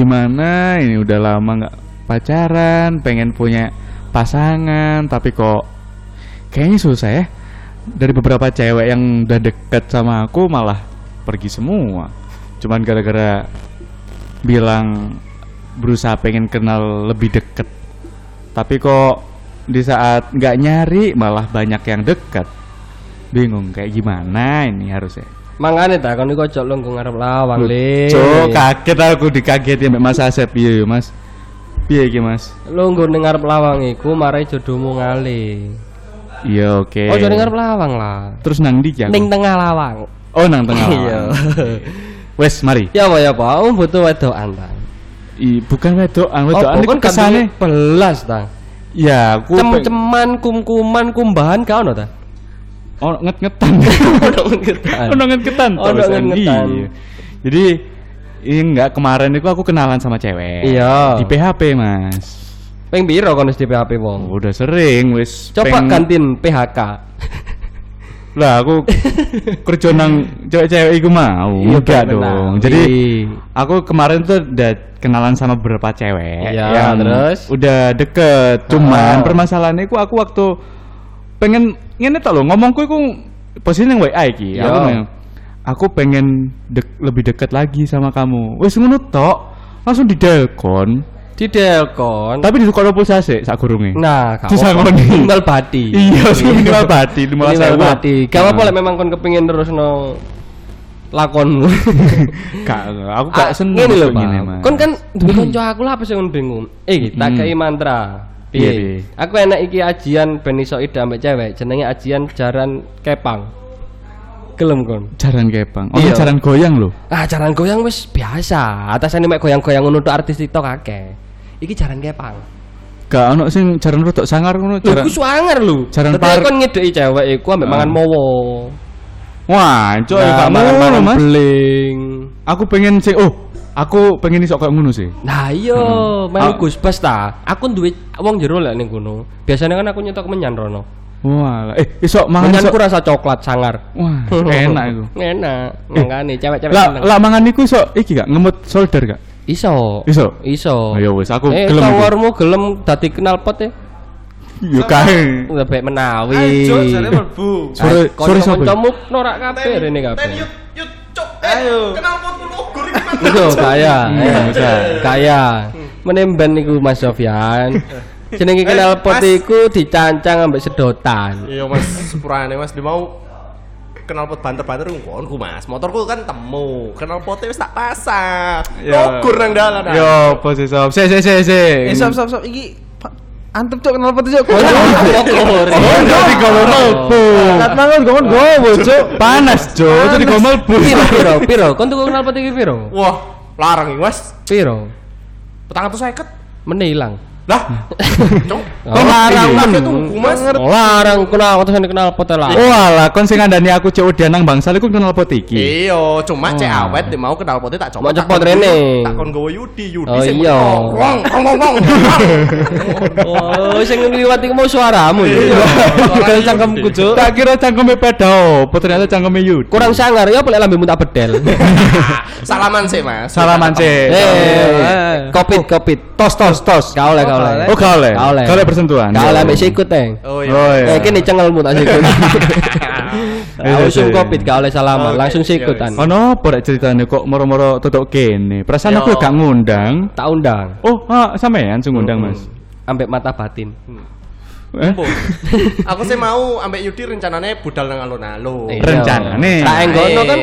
gimana? Ini udah lama nggak pacaran pengen punya pasangan tapi kok kayaknya susah ya. Dari beberapa cewek yang udah deket sama aku malah pergi semua. Cuman gara-gara bilang berusaha pengen kenal lebih deket. Tapi kok di saat nggak nyari malah banyak yang deket. Bingung kayak gimana ini harusnya Mangane ta kon iku ojo lungguh ngarep lawang le. Cuk, kaget aku dikageti mbak Mas Asep piye yo, Mas? Piye iki, Mas? Lungguh ning ngarep lawang iku marai jodohmu ngale. Iya, oke. Ojo ning ngarep lawang lah. Terus nang ndi aku? Ning tengah lawang. Oh, nang tengah. Iya. Wes, mari. Ya apa ya apa, aku butuh wedokan ta. I, bukan wedokan, Oh, wedokan iku kon kesane. belas ta. Ya, aku Cem-ceman, kum-kuman, kumbahan kau no ta? Oh nget-ngetan. Ono ngetan. Oh, nget-ngetan. Oh, terus, nget-ngetan. iya. Jadi ini enggak kemarin itu aku kenalan sama cewek. Iya. Di PHP, Mas. Peng piro kon di PHP wong? Udah sering wis. Coba peng- gantiin PHK. Lah aku kerja nang cewek-cewek iku mau. Iya, Enggak dong. Iya. Jadi aku kemarin tuh udah kenalan sama beberapa cewek Iya, yang terus? udah deket. Cuman Ah. permasalahannya aku waktu pengen ngene tak lo ngomongku iku posisi yang WA iki. Aku aku pengen dek- lebih deket lagi sama kamu. Wes ngono tok. Langsung di delkon. Di Delkon. Tapi di tukar pulsa sih sak gurunge. Nah, kau Disangoni. minimal bati. Iya, sih minimal bati, lima Minimal sewu. bati. Gak apa-apa lek memang kon kepengin terus no lakonmu. Gak, aku gak Ah, seneng ngene lho, Pak. Kon kan duwe kanca aku lah apa kon bingung. Eh, tak kei mantra. Piye? Aku enak iki ajian ben iso ida ambek cewek, jenenge ajian jaran kepang. Gelem kon. Jaran kepang. Oh, Iya. jaran goyang lho. Ah, jaran goyang wis biasa. Atasane mek goyang-goyang ngono tok artis TikTok akeh. Iki jaran kepang. Gak ono sing jaran rodok sangar ngono jaran. ku suwanger lho. Jaran par- kon ngedeki cewek iku ambek Ah. mangan mowo. Wah, cok Nah, gak mangan ngono, Mas. beling. Aku pengen sih, oh, aku pengen iso kayak ngono sih. Nah iya, Hmm. melu Ah. Gus Bas ta. Aku duwe wong jero lek ning kono. Biasanya kan aku nyetok menyan rono. Wah, eh iso mangan iso. Menyanku rasa coklat sangar. Wah, enak iku. Enak. Makane cewek-cewek Lah, seneng. lah mangan iku iso iki gak ngemut solder gak? Iso. Iso? Iso. Ayo wis, aku eh, gelem iku. tawarmu gelem dadi kenal pot e. Yo kae. Udah baik menawi. Ayo, jare mlebu. Sore- sore sapa? Kancamu norak kabeh rene kabeh. Yut yut cuk. Ayo. Kenal potku logur iki mana? Iku kaya. Eh, bisa. Kaya. Menemben iku Mas Sofyan. Jenenge kenal pot iku dicancang ambek sedotan. Iya Mas, sepurane Mas kenal pot banter-banter ngkonku Mas. Motorku kan temu. Kenal potnya wis tak pasang. Ya. Logur nang dalan. Yo, pose sop. Se se se se. Eh, sop sop sop iki Antep cok kenal peti cok. Oh, jadi kalau melbu. Kat mangan gon gowo cok. Panas, Jo. Jadi kau melbu. Piro piro piro? Kon tuku kenal iki piro? Wah, larang iki Mas. Piro? Petang atau seket. Menilang. Lah. Cuk. Kok larang Tapi men? tuku Mas. Larang kenal pot kenal pot lah. Oh alah, kon sing ngandani aku cek udah nang bangsal iku kenal pot iki. Iya, cuma cek awet dia mau kenal potnya tak coba. Mau cepot rene. Tak kon gowo Yudi, Yudi Oh, sing iya. mentok. Wong, wong, wong. Oh, sing ngliwati mau suaramu ya. Bukan cangkemku cok. Tak kira cangkeme peda opo, ternyata cangkeme Yud. Kurang sangar ya boleh lambemu tak bedel. Salaman sih, Mas. Salaman sih. Eh, kopit kopit. Tos tos tos. Gak oleh, gak oleh. Oh, gak oleh. Gak oleh. Gak oleh bersentuhan. Gak oleh ambek sikut, Teng. Oh Oh, iya. iya. Eh, kini cengelmu tak sikut. Iya, Langsung iya. kopit, gak oleh salaman, Oke, langsung iya, sikutan. Ono apa rek ceritane kok moro-moro tutuk kene? Perasaan aku gak ngundang. Tak undang, Oh, ah, sampean sing ngundang, Mas. ambek mata batin. Eh? Aku sih mau ambek Yudi rencananya budal nang alun-alun. Iya. Rencanane. Tak enggokno kan.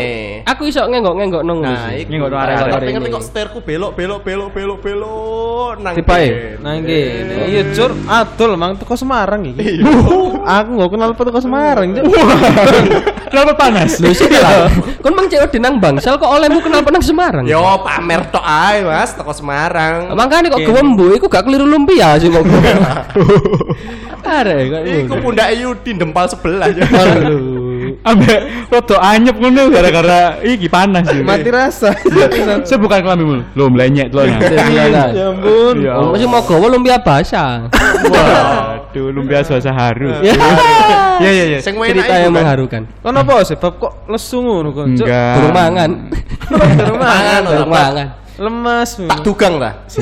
Aku iso ngenggok-ngenggokno ngono Nah, iku Nggak ada arek ini. ngerti kok setirku belok belok belok belok belok nang Tipe ae? kene. Ngene. Iya cur, adol mang teko Semarang iki. Iya. Aku nggak kenal peti teko Semarang cuk. Kenapa panas? Lho sih lah. Kon mang cewek dinang bangsal kok olehmu kenal penang Semarang. Yo pamer tok ae, Mas, teko Semarang. Makanya kok gewembu iku gak keliru lumpia sih kok. Arek kok Iku ngono. pundak Yudi dempal sebelah. Ambek rada anyep ngono gara-gara iki panas iki. Mati rasa. Saya bukan kelambimu. Lo melenyek lo. Iya, Ya ampun. Ya Oh, masih mau gowo lumpia basah. Waduh, lumpia suasa haru. Ya. Sing enak Cerita yang kan. mengharukan. Kon apa sebab kok lesu ngono kon cuk? Enggak. Durung mangan. Mangan ora Durung mangan. Lemas. Tak dugang lah. Si,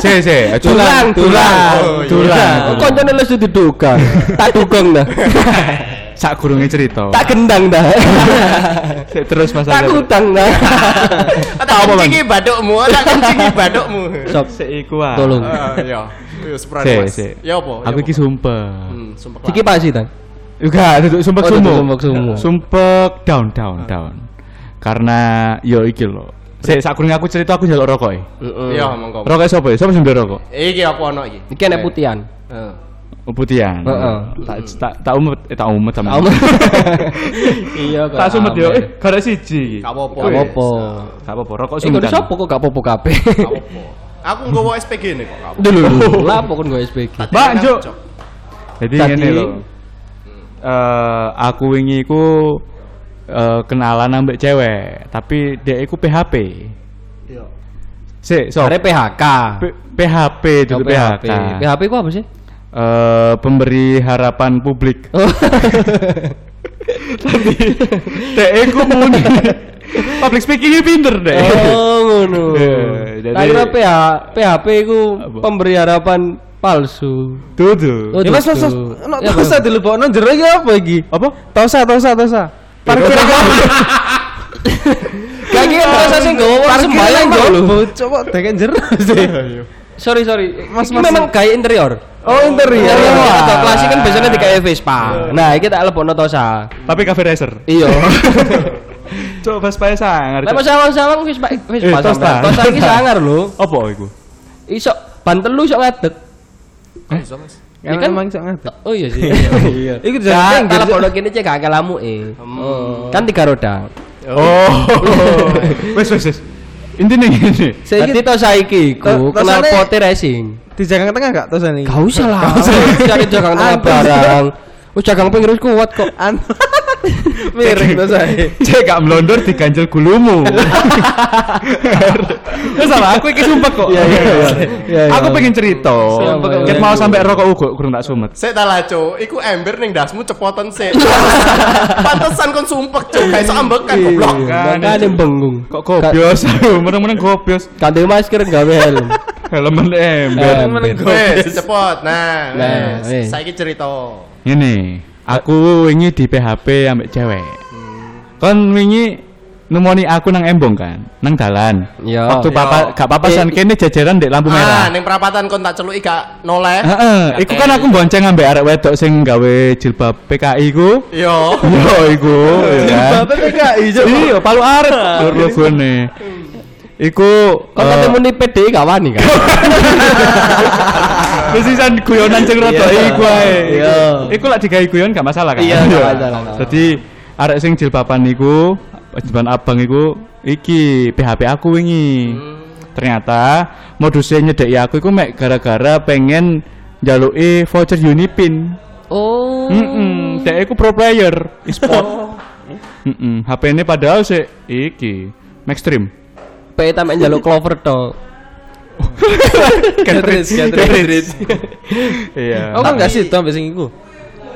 si, si. Tulang, tulang. Oh, iya. tulang. Koncone lu sudah duga. Tak dugong dah. Sak gurunge cerita. Tak gendang dah. Terus Tak masalah. kutang dah. Tak kencingi badukmu, tak kencingi badukmu. Sob, Seiku ah. tolong. Iya. Iya, Si, Mas. si. Ya apa? Ya Aku apa? iki sumpah. Hmm, sumpah. Iki pas sih, Tang. Enggak, duduk sumpek Oh, sumo. sumpek. Sumpek down down down. Karena yo iki lho. Sik sak aku cerita aku njaluk rokok e. Iya, monggo. Rokok sapa ya? Sapa sing rokok? Iki aku ono iki. Iki enek putihan. Heeh. Oh, Putihan. Heeh. Tak tak tak umet eh tak umet sama. Iya kok. Tak sumet yo. Eh, gara siji iki. Gak apa-apa. Gak apa-apa. Gak apa-apa, rokok Iku sumbetan. sapa kok gak apa-apa kabeh. Gak apa-apa. Aku nggawa SPG nih kok. gak apa-apa. Dulu. Lah apa kon gue SPG? Mbak, Juk. Jadi ngene lho. Eh aku wingi iku eh, kenalan ambek cewek, tapi dia iku PHP. Iya. Sik, so. Are PHK. P- PHP Oh, dulu PHK. PHP ku apa sih? Eh, pemberi harapan publik. Oh. Tapi dek iku muni. Public speakingnya pinter deh. Oh, ngono. Eh, jadi- Tak kira PH, PHP ku pemberi harapan palsu. Tuh Oh, Ya mas mas mas. tuh. Tosa dilebokno jero iki apa iki? Apa? Tosa tosa tosa. Parkir Gak kira terus sing gowo wong Parkir sembayang yang kok lho. Coba deken jero sih. Sorry sorry. Mas, Ini mas. memang gaya interior. Oh interior. Interior atau klasik kan biasanya di kayak Vespa. Nah, iki tak lebokno tosa. Tapi cafe racer. Iya. Coba pas pae sangar. Lah sawang-sawang Vespa Vespa Eh, tosta. sampean. Tosa iki sangar lho. Apa iku? Iso ban telu iso ngadeg. Iso, Mas. Ya Kan emang sok ngadeg. Oh iya sih. Iya. Iku Ya, jadi kalau pondok ini cek gak lamu eh. Kan tiga roda. Oh. Wes wes wes. Intinya gini. Jadi to saiki ku To- kenal pote racing. di jagang tengah gak tosa nih? Gak usah lah. Cari jagang tengah Antus. barang. Oh jagang pinggir kuat kok. Miring tosa. Cek gak melondor diganjel gulumu. Wes salah aku iki sumpah kok. Iya, iya, iya. Iya, iya. Aku pengen cerita. Ket iya. mau sampai rokok ugo kurang tak sumet. Sik ta lah, Cuk. Iku ember ning dasmu cepotan sik. Pantesan kon sumpek, Cuk. Kayak iso ambekan goblok. Makane bengung. Kok gobios? Meneng-meneng gobios. Ganti masker gawe helm. Helmen ember. Ember. Wes, cepot. Nah, Nah. Saiki cerita. Ini, aku wingi di PHP ambek cewek. Kan wingi nemoni aku nang embong kan, nang dalan. Iya. Waktu Iya. papa gak papasan kene jajaran dek lampu Ah, merah. ning perapatan kon tak celuki gak noleh. Heeh, iku kan aku bonceng ambek arek wedok sing gawe jilbab PKI ku. Yo. Yo iku, kan. Bapak PKI. Iya, palu arek lur logone. Iku Kok ketemu nih PDI gak wani kan? Kesisan guyonan sing rada Iya. iku ae. Iya. Iku lek digawe guyon gak masalah kan? Iya, gak masalah. Jadi arek sing jilbaban iku, jilbaban abang iku iki PHP aku wingi. Ternyata modusnya nyedeki aku iku mek gara-gara pengen njaluki voucher Unipin. Oh. Heeh, dek iku pro player e-sport. Heeh, HP ini padahal sih iki Maxstream. Pe tamek njaluk clover to. Cartridge, cartridge. Iya. Oh kan gak sih tuh sing iku.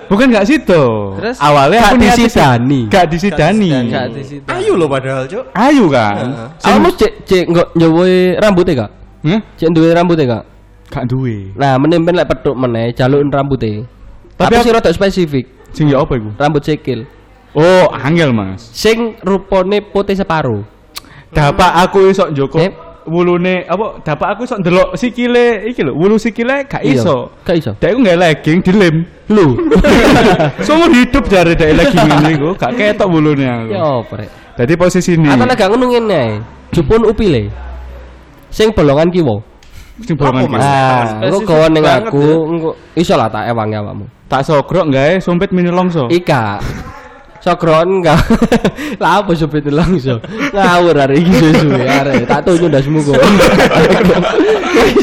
Bukan gak situ. Terus? awalnya Gak aku disidani. Gak disidani. Gak di situ. Ayo lo padahal, Cuk. Ayu kan. Kamu cek cek nggak nyowoy rambutnya gak? Hah? Cek duwe rambutnya gak? Gak duwe. Nah, menimpen lek petuk meneh jalukin rambutnya. Tapi Tapi aku- sih rada spesifik. Sing ya apa iku? Rambut sikil. Oh, angel, Mas. Sing rupane putih separuh. Dapat aku iso njoko Eh. Wulune apa dapat aku iso ndelok sikile iki lho, wulu sikile gak Iya, iso. Gak iso. Dek nggak legging dilem. Lu. Seumur hidup jare dek legging ini iku, gak ketok wulune aku. Ya apa rek? Jadi posisi ini. Atau nek gak ngono ngene. Jupun upile. Sing bolongan kiwa. sing bolongan Apa, ki. Mas? Ah, engko spesifik gawa ning aku, ya. engko iso lah tak ewangi awakmu. Tak sogrok gawe sumpit mini longso. Ika. Sokron enggak. Lah apa supit langsung. Ngawur hari iki susu arek. Tak tunjuk ndasmu kok.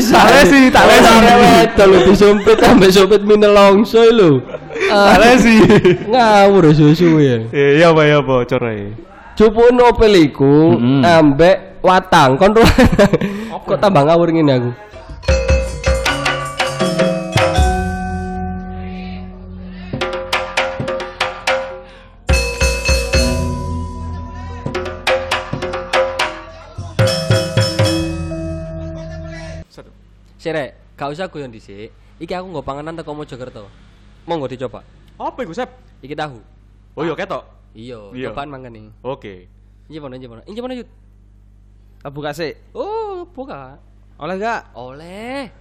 Tak lesi, tak lesi. Wedol lu disumpit ambek sumpit minelongso lho. Salah sih. Ngawur susu ya. Iya apa ya apa corai. Cupun opel iku ambek watang kon kok tambah ngawur ngene aku. Sirek, gak usah guyon dhisik. Iki aku nggo panganan teko Mojokerto. Monggo dicoba. Apa iku, Sep? Iki tahu. Oh iya ketok. Iya, Iya. cobaan mangan nih. Oke. Inji mana, inji mana? Inji mana, Yud? Tak buka sih. Oh, buka. Oleh gak? Oleh.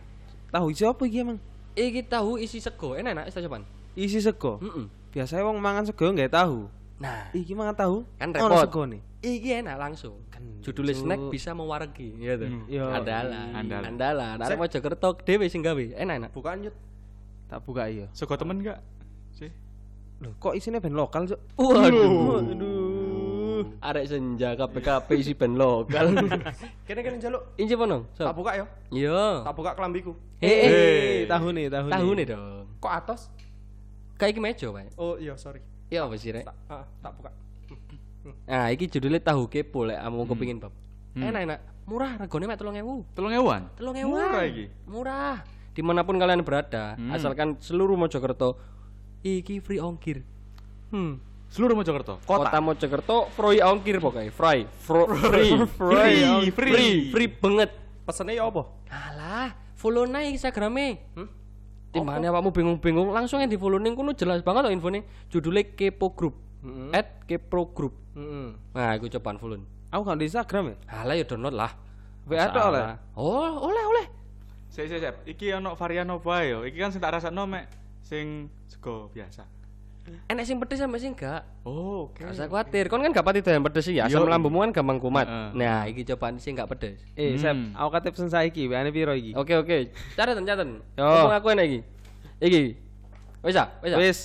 Tahu isi apa iki emang? Iki tahu isi sego. Enak enak ista cobaan. Isi sego. Heeh. Biasanya wong mangan sego nggak tahu. Nah, Iki mangan tahu. Kan repot. sego nih. Iki enak langsung. Judulnya snack bisa mewaregi, ya tuh. Hmm. Iya. Andalan. Andalan. Andalan. Arek Mojokerto dhewe sing gawe. Enak enak. Bukaan yut. Tak buka iya. Sego temen enggak? Sih. Loh, kok isinya band lokal, Cuk? Waduh. Arek senja KPKP isi band lokal. Kene kene njaluk. Inji mana? Tak buka yo. Iya. Tak buka kelambiku. Eh, eh. Eh, tahu nih, tahu nih. Tahu nih dong. Kok atas? Kayak iki meja, Pak. Oh iya, sorry. Ya apa sih, Rek? Tak ah, tak buka. Nah, iki judulnya tahu kepo lek kamu Hmm. kepingin, Bab. Enak enak. Murah, regane mek 3000. Telung ewan. 3000. Murah iki. Murah. Di mana pun kalian berada, Hmm. asalkan seluruh Mojokerto iki free ongkir. Hmm. Seluruh Mojokerto. Kota, Mojokerto free ongkir pokoknya, free. Fro- free. Free, free. free. Free banget. Pesennya ya apa? Alah, follow naik Instagramnya. Hmm? Timbangane awakmu bingung-bingung, langsung yang di follow ning kono jelas banget loh infonya. Judulnya Kepo Group. At Kepo Group. Heeh. Nah, aku cobaan follow. Aku kan di Instagram ya. Alah ya download lah. WA tok oleh. Oh, oleh oleh. Sik sik sik. Iki ono varian apa yo? Iki kan sing tak rasakno mek sing sego biasa. Enek sing pedes sampe sing enggak. Oh, oke. Gak usah khawatir, kon kan gak pati doyan pedes ya. Asam lambungmu kan gampang kumat. Heeh. Nah, iki cobaan sing enggak pedes. Eh, Hmm. Sep, aku kate pesen saiki, WA-ne piro iki? Oke oke. Catatan catatan. Yo. Ngomong aku enak iki. Iki. Wis ah, wis ah. Wis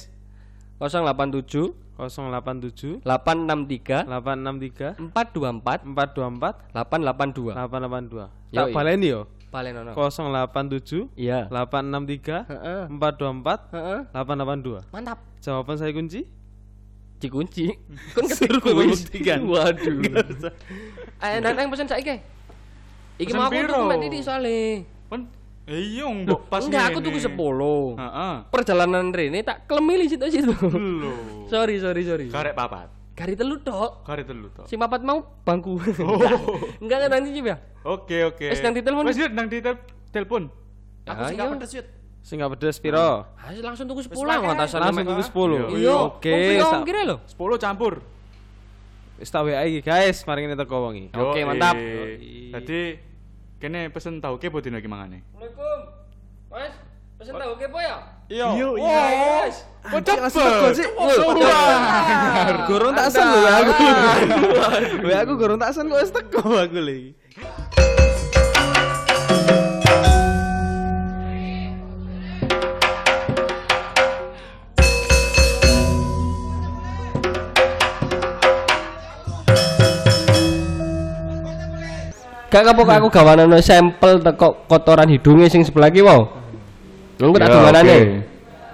087 087 863 863 424 424 882. 882. Yoi. Tak baleni yo. Paling ono. 087 Iya. 863 Heeh. 424 Heeh. 882. Mantap. Jawaban saya kunci? Dikunci. Kon ketik Suruh kuis. membuktikan. Waduh. Eh, nang pesen saiki. Iki mau aku piro? tuku mek eh iya mbok pas Enggak, aku ngene. tuku 10. Heeh. Perjalanan rene tak kelemili situ-situ. Lho. sorry, sorry, sorry. Karek papat. Gari telu tok. Karek telu tok. Si papat mau bangku. Enggak enggak nanti ya. Oke oke. Wis, nang ditelepon. Wis nang ditel- telepon. Aku Ah, sih iya. gak pedes yut. Sing gak pedes piro? Ah, langsung tuku 10 Wis pakai. ngatasan Langsung tuku 10. Iya, Oke, Oke, sa- ongkire lho. 10 campur. Wis tak WA iki, guys. Mari kita teko wengi. Oke, mantap. Jadi kene pesen tahu kepo dino iki mangane. Assalamualaikum. Mas, pesen tahu kepo ya? Iya. Yes. Oh, langsung teko sih. Gorong tak sen lho aku. WA aku gorong tak sen kok wis teko aku lagi. Gak kapok aku gawanan sampel teko kotoran hidungnya sing sebelah ki mau. Engko tak Ya, gawanane. oke.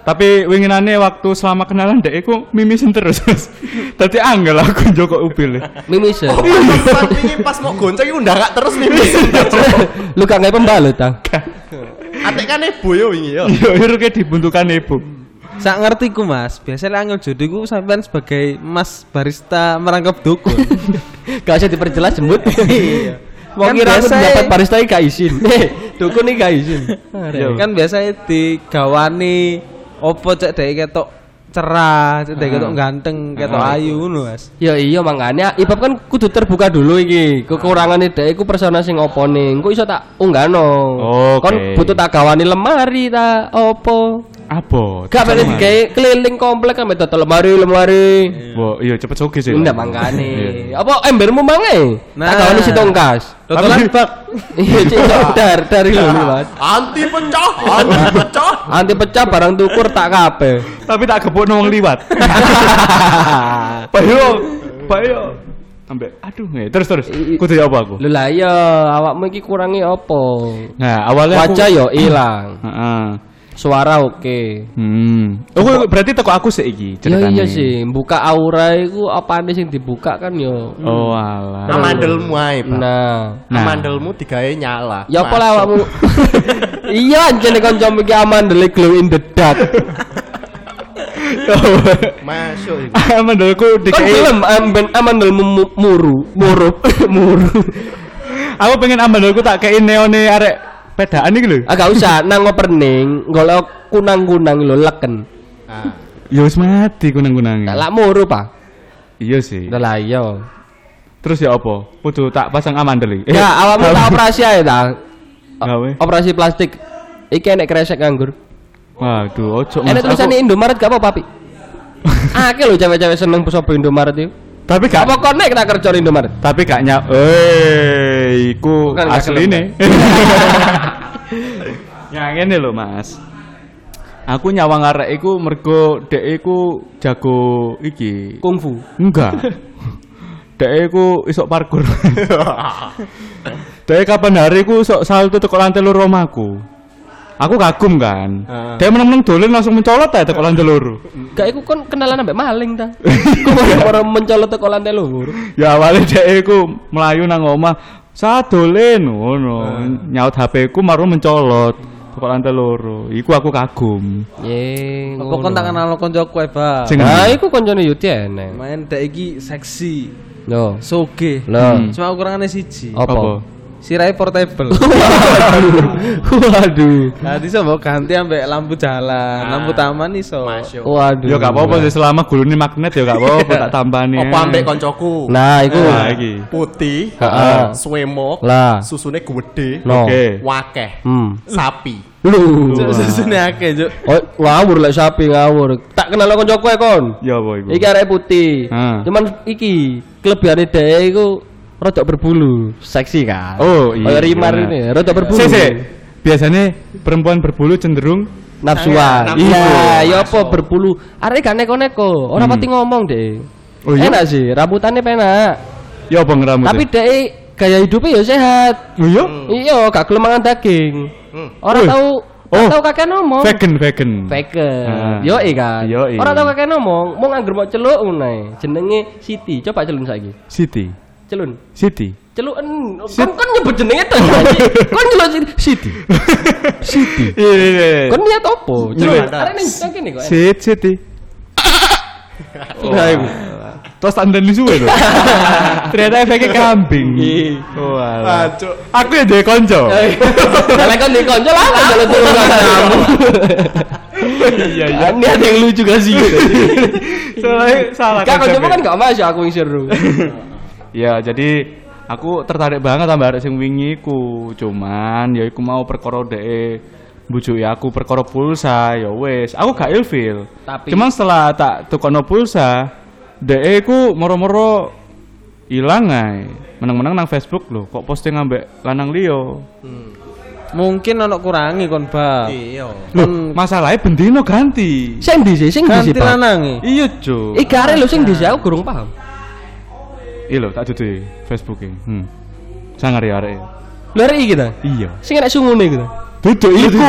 Tapi winginane waktu selama kenalan dek iku mimisin terus. Tadi angel aku Joko Ubil. Mimis. ya? Pas pingin pas mau gonceng iku ndak terus nih. Lu gak ngai pembalut ta? Atik kan ibu yo wingi yo. Yo iru ke dibuntukan ibu. Sak ngertiku Mas, biasanya angel jodoh iku sampean sebagai Mas barista merangkap dukun. Gak usah diperjelas jembut. Mau Kan kira aku biasa dapat barista iki gak izin. Eh, dukun iki gak izin. Kan biasanya digawani opo cek dek ketok cerah, cek dek Ah. ketok ganteng, ketok Ah. ayu ngono Mas. Ya iya makanya Ibab kan kudu terbuka dulu iki. Kekurangannya dhek iku persona sing opone. Engko iso tak unggano. Oke. Kon butuh tak gawani lemari ta opo? Apa? Gak boleh digawe keliling komplek kan dodol lemari lemari. Wo, iya cepet soge sih. Ndak mangkane. Apa embermu mangai? Nah. Tak gawani si tongkas. Dodolan bak. Iya, cik dar dari lho Mas. Anti pecah, anti pecah. Anti pecah barang tukur tak kabeh. Tapi tak gebuk wong liwat. Pak yo, Pak yo. Ambek aduh nggak terus terus. Kudu ya apa aku? Lho lah iya, awakmu iki kurangi apa? Nah, awalnya aku Wajah yo ilang. Heeh. Suara oke. Hmm. Oh, berarti teko aku sih iki Ya ceritanya. iya sih, buka aura iku apane sing dibuka kan yo. Oh, alah. Amandelmu ae, Pak. Nah, Nah. Amandelmu digawe nyala. ya apa lah awakmu? iya anjene kanca iki amandele glow in the dark. Masuk iki. Amandelku Kan dikei. film amben amandelmu muru, muru, muru. Aku pengen amandelku tak kei neone arek pedaan iki lho. Agak usah nang opening golek kunang-kunang lho leken. Ah. Ya wis mati kunang-kunange. Tak lak muru, Pak. Iya sih. Lah iya. Terus ya apa? Kudu tak pasang amandel iki. Ya, awakmu tak operasi ae ta. Gawe. Operasi plastik. Iki enek kresek nganggur. Waduh, ojo Mas. Enek tulisannya Indomaret gak apa-apa, Pi. Akeh lho cewek-cewek seneng sopo Indomaret itu. Tapi gak Apa konek kita kerja Indomaret? tapi gak nyap. Eh, iku Bukan gak asline. ya ngene lho, Mas. Aku nyawang arek iku mergo dek iku jago iki. Kungfu. Enggak. Dek iku isok parkur. Dek kapan hari iku isok salto teko lantai loro omaku. Aku kagum kan. Ah. Dek meneng-meneng dolen langsung mencolot ae teko lantai loro. Gak iku kon kenalan ambek maling ta. Kok orang mencolot teko lantai luhur. Ya awalnya dek iku melayu nang omah. Sadolen ngono. Nyaut HP ku maru mencolot lantai loro. Iku aku kagum. Ye. Kok kon tak kenal koncoku ae. Sing Nah, iku koncone Yudi enek. Main dek iki seksi, Loh. soge. Loh. Cuma kurangane siji. Apa? Sirai portable. Waduh. Nah, iso mbok ganti ambek lampu jalan, lampu taman iso. Masuk. Waduh. Ya gak apa-apa sih selama gulune magnet ya gak apa-apa tak tampani. Apa ambek koncoku? Nah, iku. Nah, iki. Putih, Heeh. swemok, Lah. susune gede, No. Oke. wakeh, Hmm. sapi. Lu. Susune akeh, Juk. Oh, ngawur lek sapi ngawur. Tak kenal koncoku e kon. Ya apa iku? Iki arek putih. Ah. Cuman iki kelebihane dhek iku rada berbulu. Seksi kan? Oh, iya. Kayak Rimar ini, rada berbulu. Sik. Biasanya perempuan berbulu cenderung Nafsuan. Iya, ya apa berbulu. Arek gak neko-neko, ora Hmm. pati ngomong deh. Oh, iya? Enak sih, rambutannya penak. ya apa ngeramut. Tapi dek gaya hidupnya ya sehat. oh iya? Iya, gak gelem mangan daging. Hmm. Orang Wih. tahu Oh. oh. tahu kakek ngomong. Vegan, vegan. Vegan. Ah. Yo kan. Yoi. Orang tahu kakek ngomong, mau nganggur mau celuk ngono Jenenge Siti. Coba celun saiki. Siti. Celun. Siti. Celuken. Kon kon nyebut jenenge to. Kon nyeluk Siti. Siti. Siti. Iya, iya, iya. Kon niat opo? Celuk. Iya. Arek ning kene kok. Sit, Siti. Nah, iku. Terus anda suwe lho. Ternyata efeknya kambing. Alah. Cuk. Aku ya dhewe konco. Kalau kon di konco lah kalau turun kamu. Iya, iya. Ini ada yang lucu gak sih? Soalnya salah Kak konco kan gak masuk aku yang seru. Ya, jadi aku tertarik banget sama arek sing wingi ku. Cuman ya iku mau perkara dhek bujuki aku perkara pulsa ya wis. Aku gak ilfil. Tapi- Cuman setelah tak tukono pulsa, dhek iku moro-moro ilang ae. Menang-menang nang Facebook lho, kok posting ambek lanang liya. Mungkin ono kurangi kon, Bang. Iya. Loh, masalahnya bendino ganti. Sing di sih, sing di sih, Ganti Pak. lanange. Iya, Cuk. Iki arek lho sing di sih aku gurung paham. Iya lho, tak dudu Facebook-e. Hmm. Sangar ya arek. Lho arek iki ta? Iya. Sing enak sungune iku ta. Duduk iku.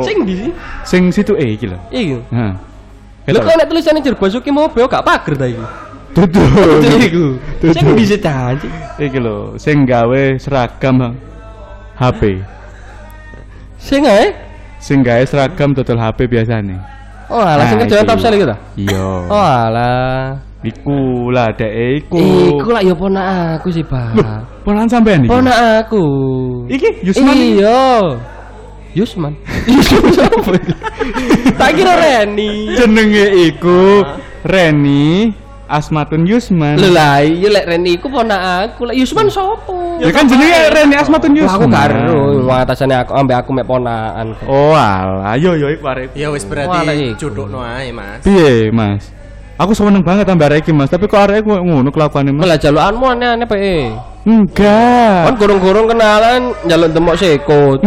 Sing di sih. Sing situ eh iki lho. Iki. Heeh. Lho kok nek tulisannya Jerbasuki mau beo gak pager ta iki. Duduk. Iku. Sing di sih ta. anjing. Iki lho, sing gawe seragam. HP. Sing ae. Sing gawe seragam dodol HP biasane. Oh, alah sing Nah, kerjaan iki. top sel iku ta. Iya. Oh, alah. Iku lah dek iku. Iku lah ya ponak aku sih, Pak. Ponakan sampean iki. Ponak aku. Iki Yusman. Iya. Yusman. Yusman siapa? tak kira Reni. Jenenge iku Reni Asmatun Yusman. Lho lah, iya lek Reni iku ponak aku. Lek Yusman sopo? Ya kan jenenge Reni Asmatun Yusman. aku karo watasane aku ambek aku mek ponakan. Oh alah, yo yo iku arek. Ya wis berarti iku. jodokno ae, Mas. Piye, Mas? Aku seneng banget ambek arek Mas. Tapi kok arek kok ngono kelakuane, Mas? Lah jalukanmu aneh-aneh pe. Enggak. Kan gurung-gurung kenalan njaluk demok sekot.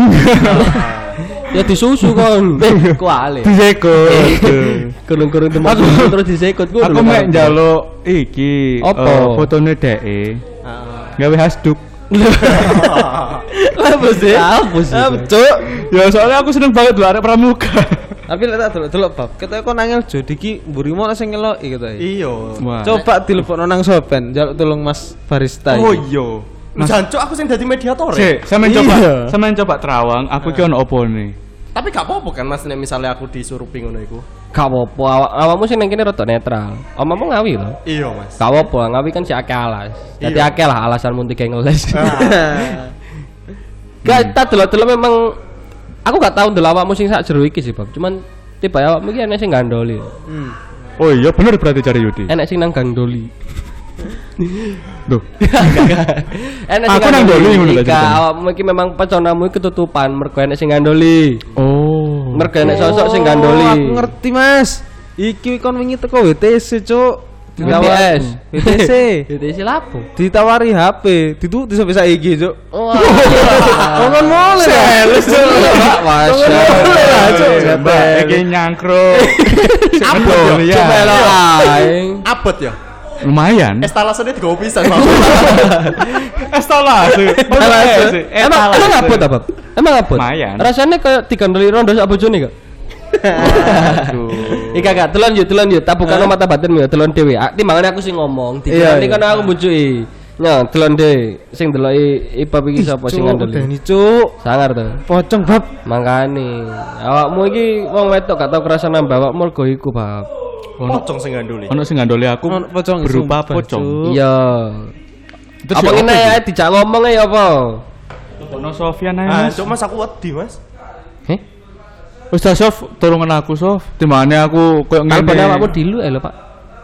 ya disusu kon. Eh, kuale. Diseko. Gurung-gurung demok susu terus disekot ku. Aku mek njaluk iki Apa? eh, fotone dheke. Gawe hasduk. Sih? Apa sih? Cuk. Ya soalnya aku seneng banget lho arek pramuka. Tapi lek tak delok-delok bab, ketok kon nangel jo diki mburimu ana sing ngeloki ketoke. Iya. Wah. Coba dilepokno nang soben, njaluk tolong Mas barista. Oh iya. Mas Jancuk aku sing dadi mediator ya. Sik, sampean Iya. coba, sampean coba terawang, aku ki ono opo nih? Tapi gak apa-apa kan Mas nek misalnya aku disuruh ngono iku. Gak apa-apa, awak awakmu sing nang kene rada netral. Omamu ngawi lho. Iya, Mas. Gak apa-apa, ngawi kan si akeh alas. Jadi Iya. akeh lah alasan mun tiga ngeles. Gak tak delok-delok memang aku gak tahu delok awakmu sing sak jero iki sih, Bang. Cuman tiba awakmu iki enek sing gandoli. Oh iya bener berarti cari Yudi. Enek sing nang gandoli. Duh. enek Aku nang doli ngono lho awakmu iki memang peconamu iki ketutupan mergo enek sing gandoli. Oh. Mergo enek sosok sing Oh, gandoli. Aku ngerti, Mas. Iki kon wingi teko WTC, Cuk. WTS. WTC. WTC lapo? Ditawari HP, ditutup sampai saiki, Cuk. Wah. Oh, kon mulai. Sales Masya Mbak iki nyangkruk. Apa ya? Coba lo aing. Abot ya. Lumayan. Estalasenya digawe pisan. Bang. Estalase. Emang emang apa ta, Bab? Emang apa? Lumayan. Rasanya kayak digandoli rondo sak bojone kok. Aduh. Ika gak telon yuk telon yuk tabukano mata batin yo telon dhewe. Ah, Timbangane aku sing ngomong, Iya, dikene iya. kan aku bujuki. Nya telon de sing deloki ibab iki sapa sing ngandeli. Udani, Cuk. Sangar to. Pocong, Bab. Makane awakmu iki wong wedok gak tau kerasa nambah awakmu mergo iku, Bab. Pocong sing ganduli. Ono sing gandoli aku pocong, berupa pocong. Iya. Apa ya ngene ya dijak ngomong ya apa? Ono Sofian ae. Ah, Mas. cuk Mas aku wedi, Mas. Wis dah Sof, tolongan aku Sof. Timbangane aku koyo Kalpane ngene. awakmu dilu eh lho, Pak.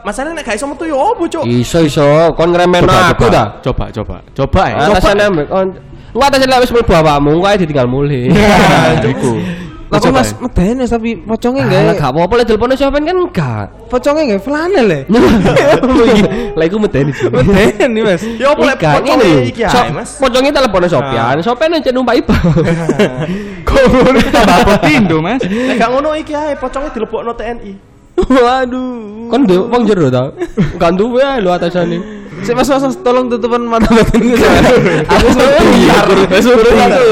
Masalahnya nek gak iso metu yo opo, cuk? Iso iso, kon ngremeno Coba, aku coba. dah. Coba, coba. Coba ya. Atasane ambek kon. Engko atasane lek wis mlebu awakmu, ae ditinggal mulih. Iku. Tapi Coba Mas ya. medeni tapi pocongnya Lah enggak. gak apa-apa lek telepone Sofian kan enggak. Pocongnya enggak flanel ya. Lah iku medeni sih. Medeni, Mas. Yo opo lek Ikan pocong ini lho. iki ae, Mas. Pocongnya telepone Sofian, Sofian aja numpak ibu. Kok ngono tambah petindo, Mas. Nek gak ngono iki ae pocongnya dilebokno TNI. Waduh. Kon ndek wong jero ta. Gak duwe ae lho atasane. Sik Mas, mas, mas, tolong tutupan mata batin gue. Aku suruh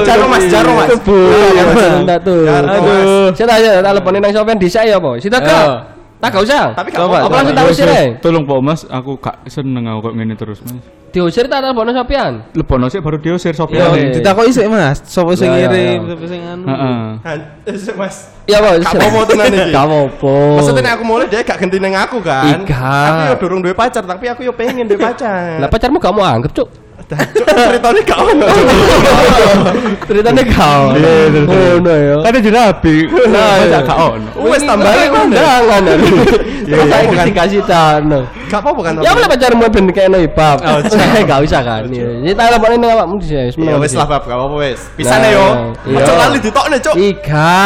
Jaro Mas, jaro Mas. Enggak tuh. Aduh. Saya tanya telepone nang Sofian dhisik ya apa? Sita kak. Tak gak usah. Tapi gak Coba, apa-apa. apa langsung tak usir ae. Tolong Pak Mas, aku gak seneng aku kok ngene terus, Mas. Diusir tak telepone Sofian. Lebono sih baru diusir Iya, Sofian. iya. Ditakoki sik Mas, sapa sing Ya, ya, ngirim, ya. sapa sing anu. Heeh. Han- eh, Mas. Iya, Pak. Gak apa-apa tenan iki. Gak apa-apa. Maksudnya aku mulai dia gak ganti neng aku kan. Ika. Aku yo durung duwe pacar, tapi aku yo pengen duwe pacar. Lah pacarmu gak mau anggap, Cuk. Ceritanya ono. Ceritanya kau. Oh, no ya. Kan jadi rabi. Nah, iya. gak ono. Wes tambahnya ngono. undangan. Iya, Saya bukan. dikasih tano. Gak apa-apa kan. Ya boleh pacarmu ben kayak no ibab. Gak usah kan. Ini tak telepon ini awakmu sih. Ya wes lah bab, gak apa-apa wes. Pisan Nah, yo. iya. Aja lali ditokne, Cuk. Ika.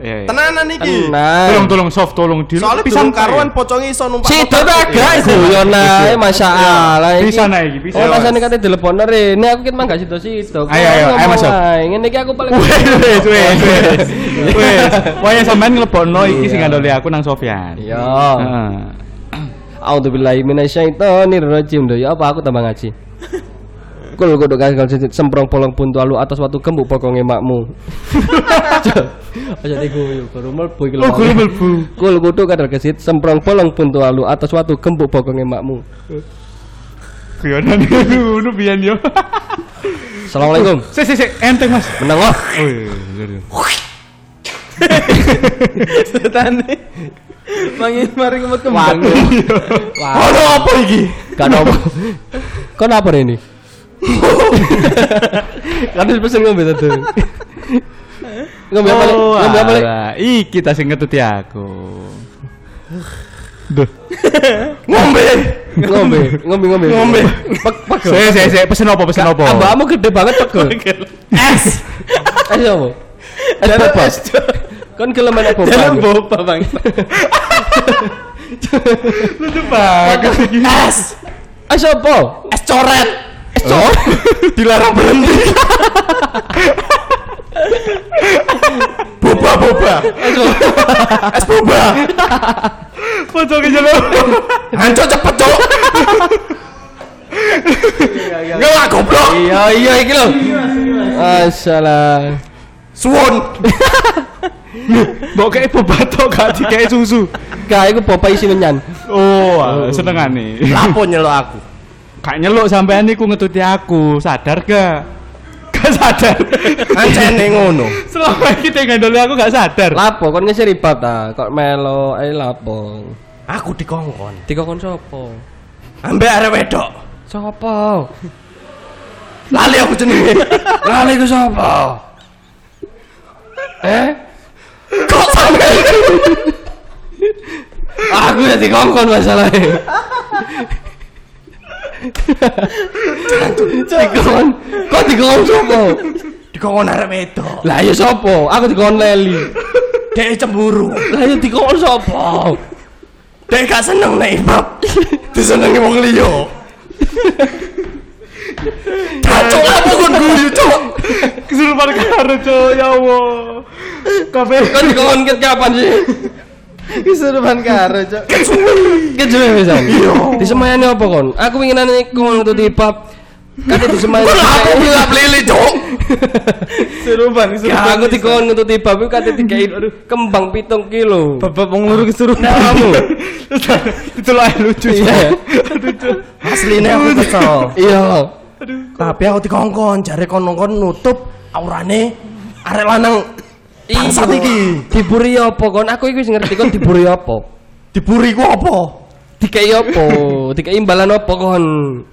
Iya, iya. Tenanan iki. Tenang. Tolong tolong soft tolong di Soalnya pisan durung karuan pocongnya iso numpak. Si itu motor. tak gak guyon ae Masya Allah. iki. Bisa naik, bisa. Oh, rasanya kata telepon Ini aku kan gak situ-situ. Ayo, ayo, ayo, masuk. Ini iki aku paling Wes wes wes. Wes. Waya sampean nglebokno iki sing ngandoli aku nang Sofian. Iya. Heeh. A'udzubillahi minasyaitonir rajim. Ya apa aku tambah ngaji. Kul kudu sedikit semprong polong pun lalu atas waktu gembuk pokonge makmu. Aja diguyu, baru mlebu iki lho. Oh, guru melbu. Kul kudu kadal kesit semprong polong pun lalu atas waktu gembuk pokonge makmu. Guyonan ngono biyen yo. Assalamualaikum. Sik sik sik enteng Mas. Menang wah. Oh iya, bener, bener. Setane. Mangi mari ngemut kembang. Wah. Ono apa iki? Ada apa. Kau apa ini? Wis pesen ngombe tadi. Ngombe apa? Oh, Ngombe apa? Lek? alah, Iki ta sing ngetuti aku. Duh. Ngombe. Ngombe, ngombe, ngombe. Ngombe. Pek pek. Sik sik sik pesen apa pesen apa? Ambakmu gede banget pegel. Es. Es apa? Es boba. Kan gelem enak boba. Dalam boba bang. Lucu banget. Es. Es apa? Es coret. Cok. Dilarang berhenti. boba boba. Es boba. Pocong jelo. Hancur cepet, Cuk. Enggak lah goblok. Iya, iya iki lho. Masalah. Suwun. Mbok kayak boba tok gak dikei susu. Gak iku boba isi menyan. Oh, senengane. Lapo nyelok aku. Gak nyeluk sampean niku ngetuti aku, sadar gak? Gak sadar. Ancene ngono. Selama ini tengah dulu aku gak sadar. Lapo kon ngesir ibab ta, kok melo ae lapo. Aku dikongkon. Dikokon sapa? Ambek arek wedok. Sapa? Lali aku jenenge. Lali ku sapa? Eh? Kok sampe Aku ya dikongkon masalahnya. dikon, kok dikon sapa? dikongkon arek wedok. Lah ya sapa? Aku dikon Leli. Dek cemburu. Lah ya dikon sapa? Dek gak seneng nek ibab. Disenengi wong liya. Cocok apa kon guyu, Cok? Kesurupan karo cok ya Allah. Kafe. Kan dikon kapan sih? Kesurupan karo, Cok. Kejuwe pisan. Disemayani apa kon? Aku winginane kon untuk dipap. Kate disemayani. Apa gelap lili, Cok? Kesurupan, Ya aku dikon untuk dipap iku kate dikai kembang pitung kilo. Bapak wong loro kesurupan. Kamu. Itu lah lucu. Iya. Asline aku kesel. Iya. Tapi aku dikongkon, jare kon-kon nutup aurane arek lanang bangsat iki. Diburi apa kon? Aku iku wis ngerti kon diburi apa. Diburi ku apa? Dikai apa? Dikai imbalan apa kon?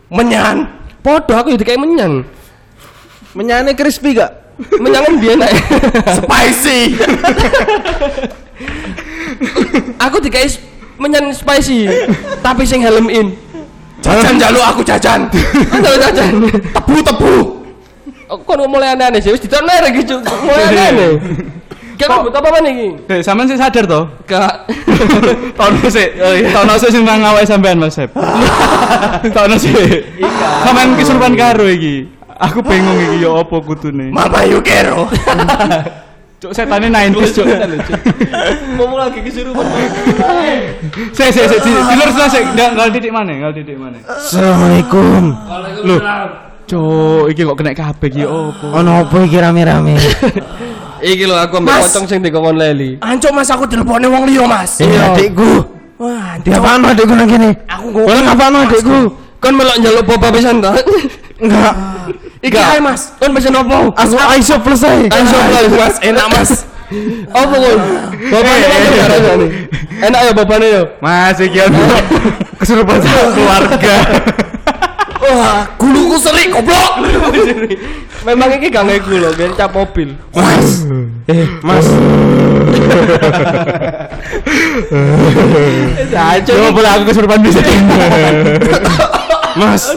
Menyan. Podo aku ya dikai menyan. Menyane crispy gak? Menyan biyen nek. Spicy. Aku dikai menyan spicy, tapi sing helm in. Jajan jaluk aku jajan. Kan jalan jajan. Tebu-tebu. Aku kon mulai aneh-aneh sih, wis ditono lagi cuk. Mulai aneh. Kira kamu apa apa nih? Eh, sampean sih sadar toh? Gak. Tahun sih. Tahun sih sing nang awake sampean Mas Sep. Tahun sih. Sampean kesurupan karo iki. Aku bingung iki ya apa kudune. Mama Yukero. Cuk setane 90s cuk. Ngomong lagi kesurupan. Sik sik sik di- dilurus lah sik. Nggak nggak titik mana? Nggak titik mana? Assalamualaikum. Loh. Cuk, iki kok kena kabeh iki opo? Ono apa iki rame-rame? Iki lho aku ambek pocong sing dikongkon leli. Ancuk Mas aku telepone wong liya, Mas. Iya, adikku. Wah, Dia adikku nang kene? Aku Wala ngapaan adikku? Kon melok njaluk boba pisan ta? Enggak. Iki ae, Mas. Kon pesen opo? Aku iso plus ae. Iso plus, Mas, enak, Mas. Apa kon? Bobane apa carane? Enak ya bobane yo. Mas iki kesurupan keluarga. Wah, guluku serik goblok. Memang iki gak ngeku lho, biar cap mobil. Mas. Eh, Mas. Coba boleh aku kesurupan bisa. Mas.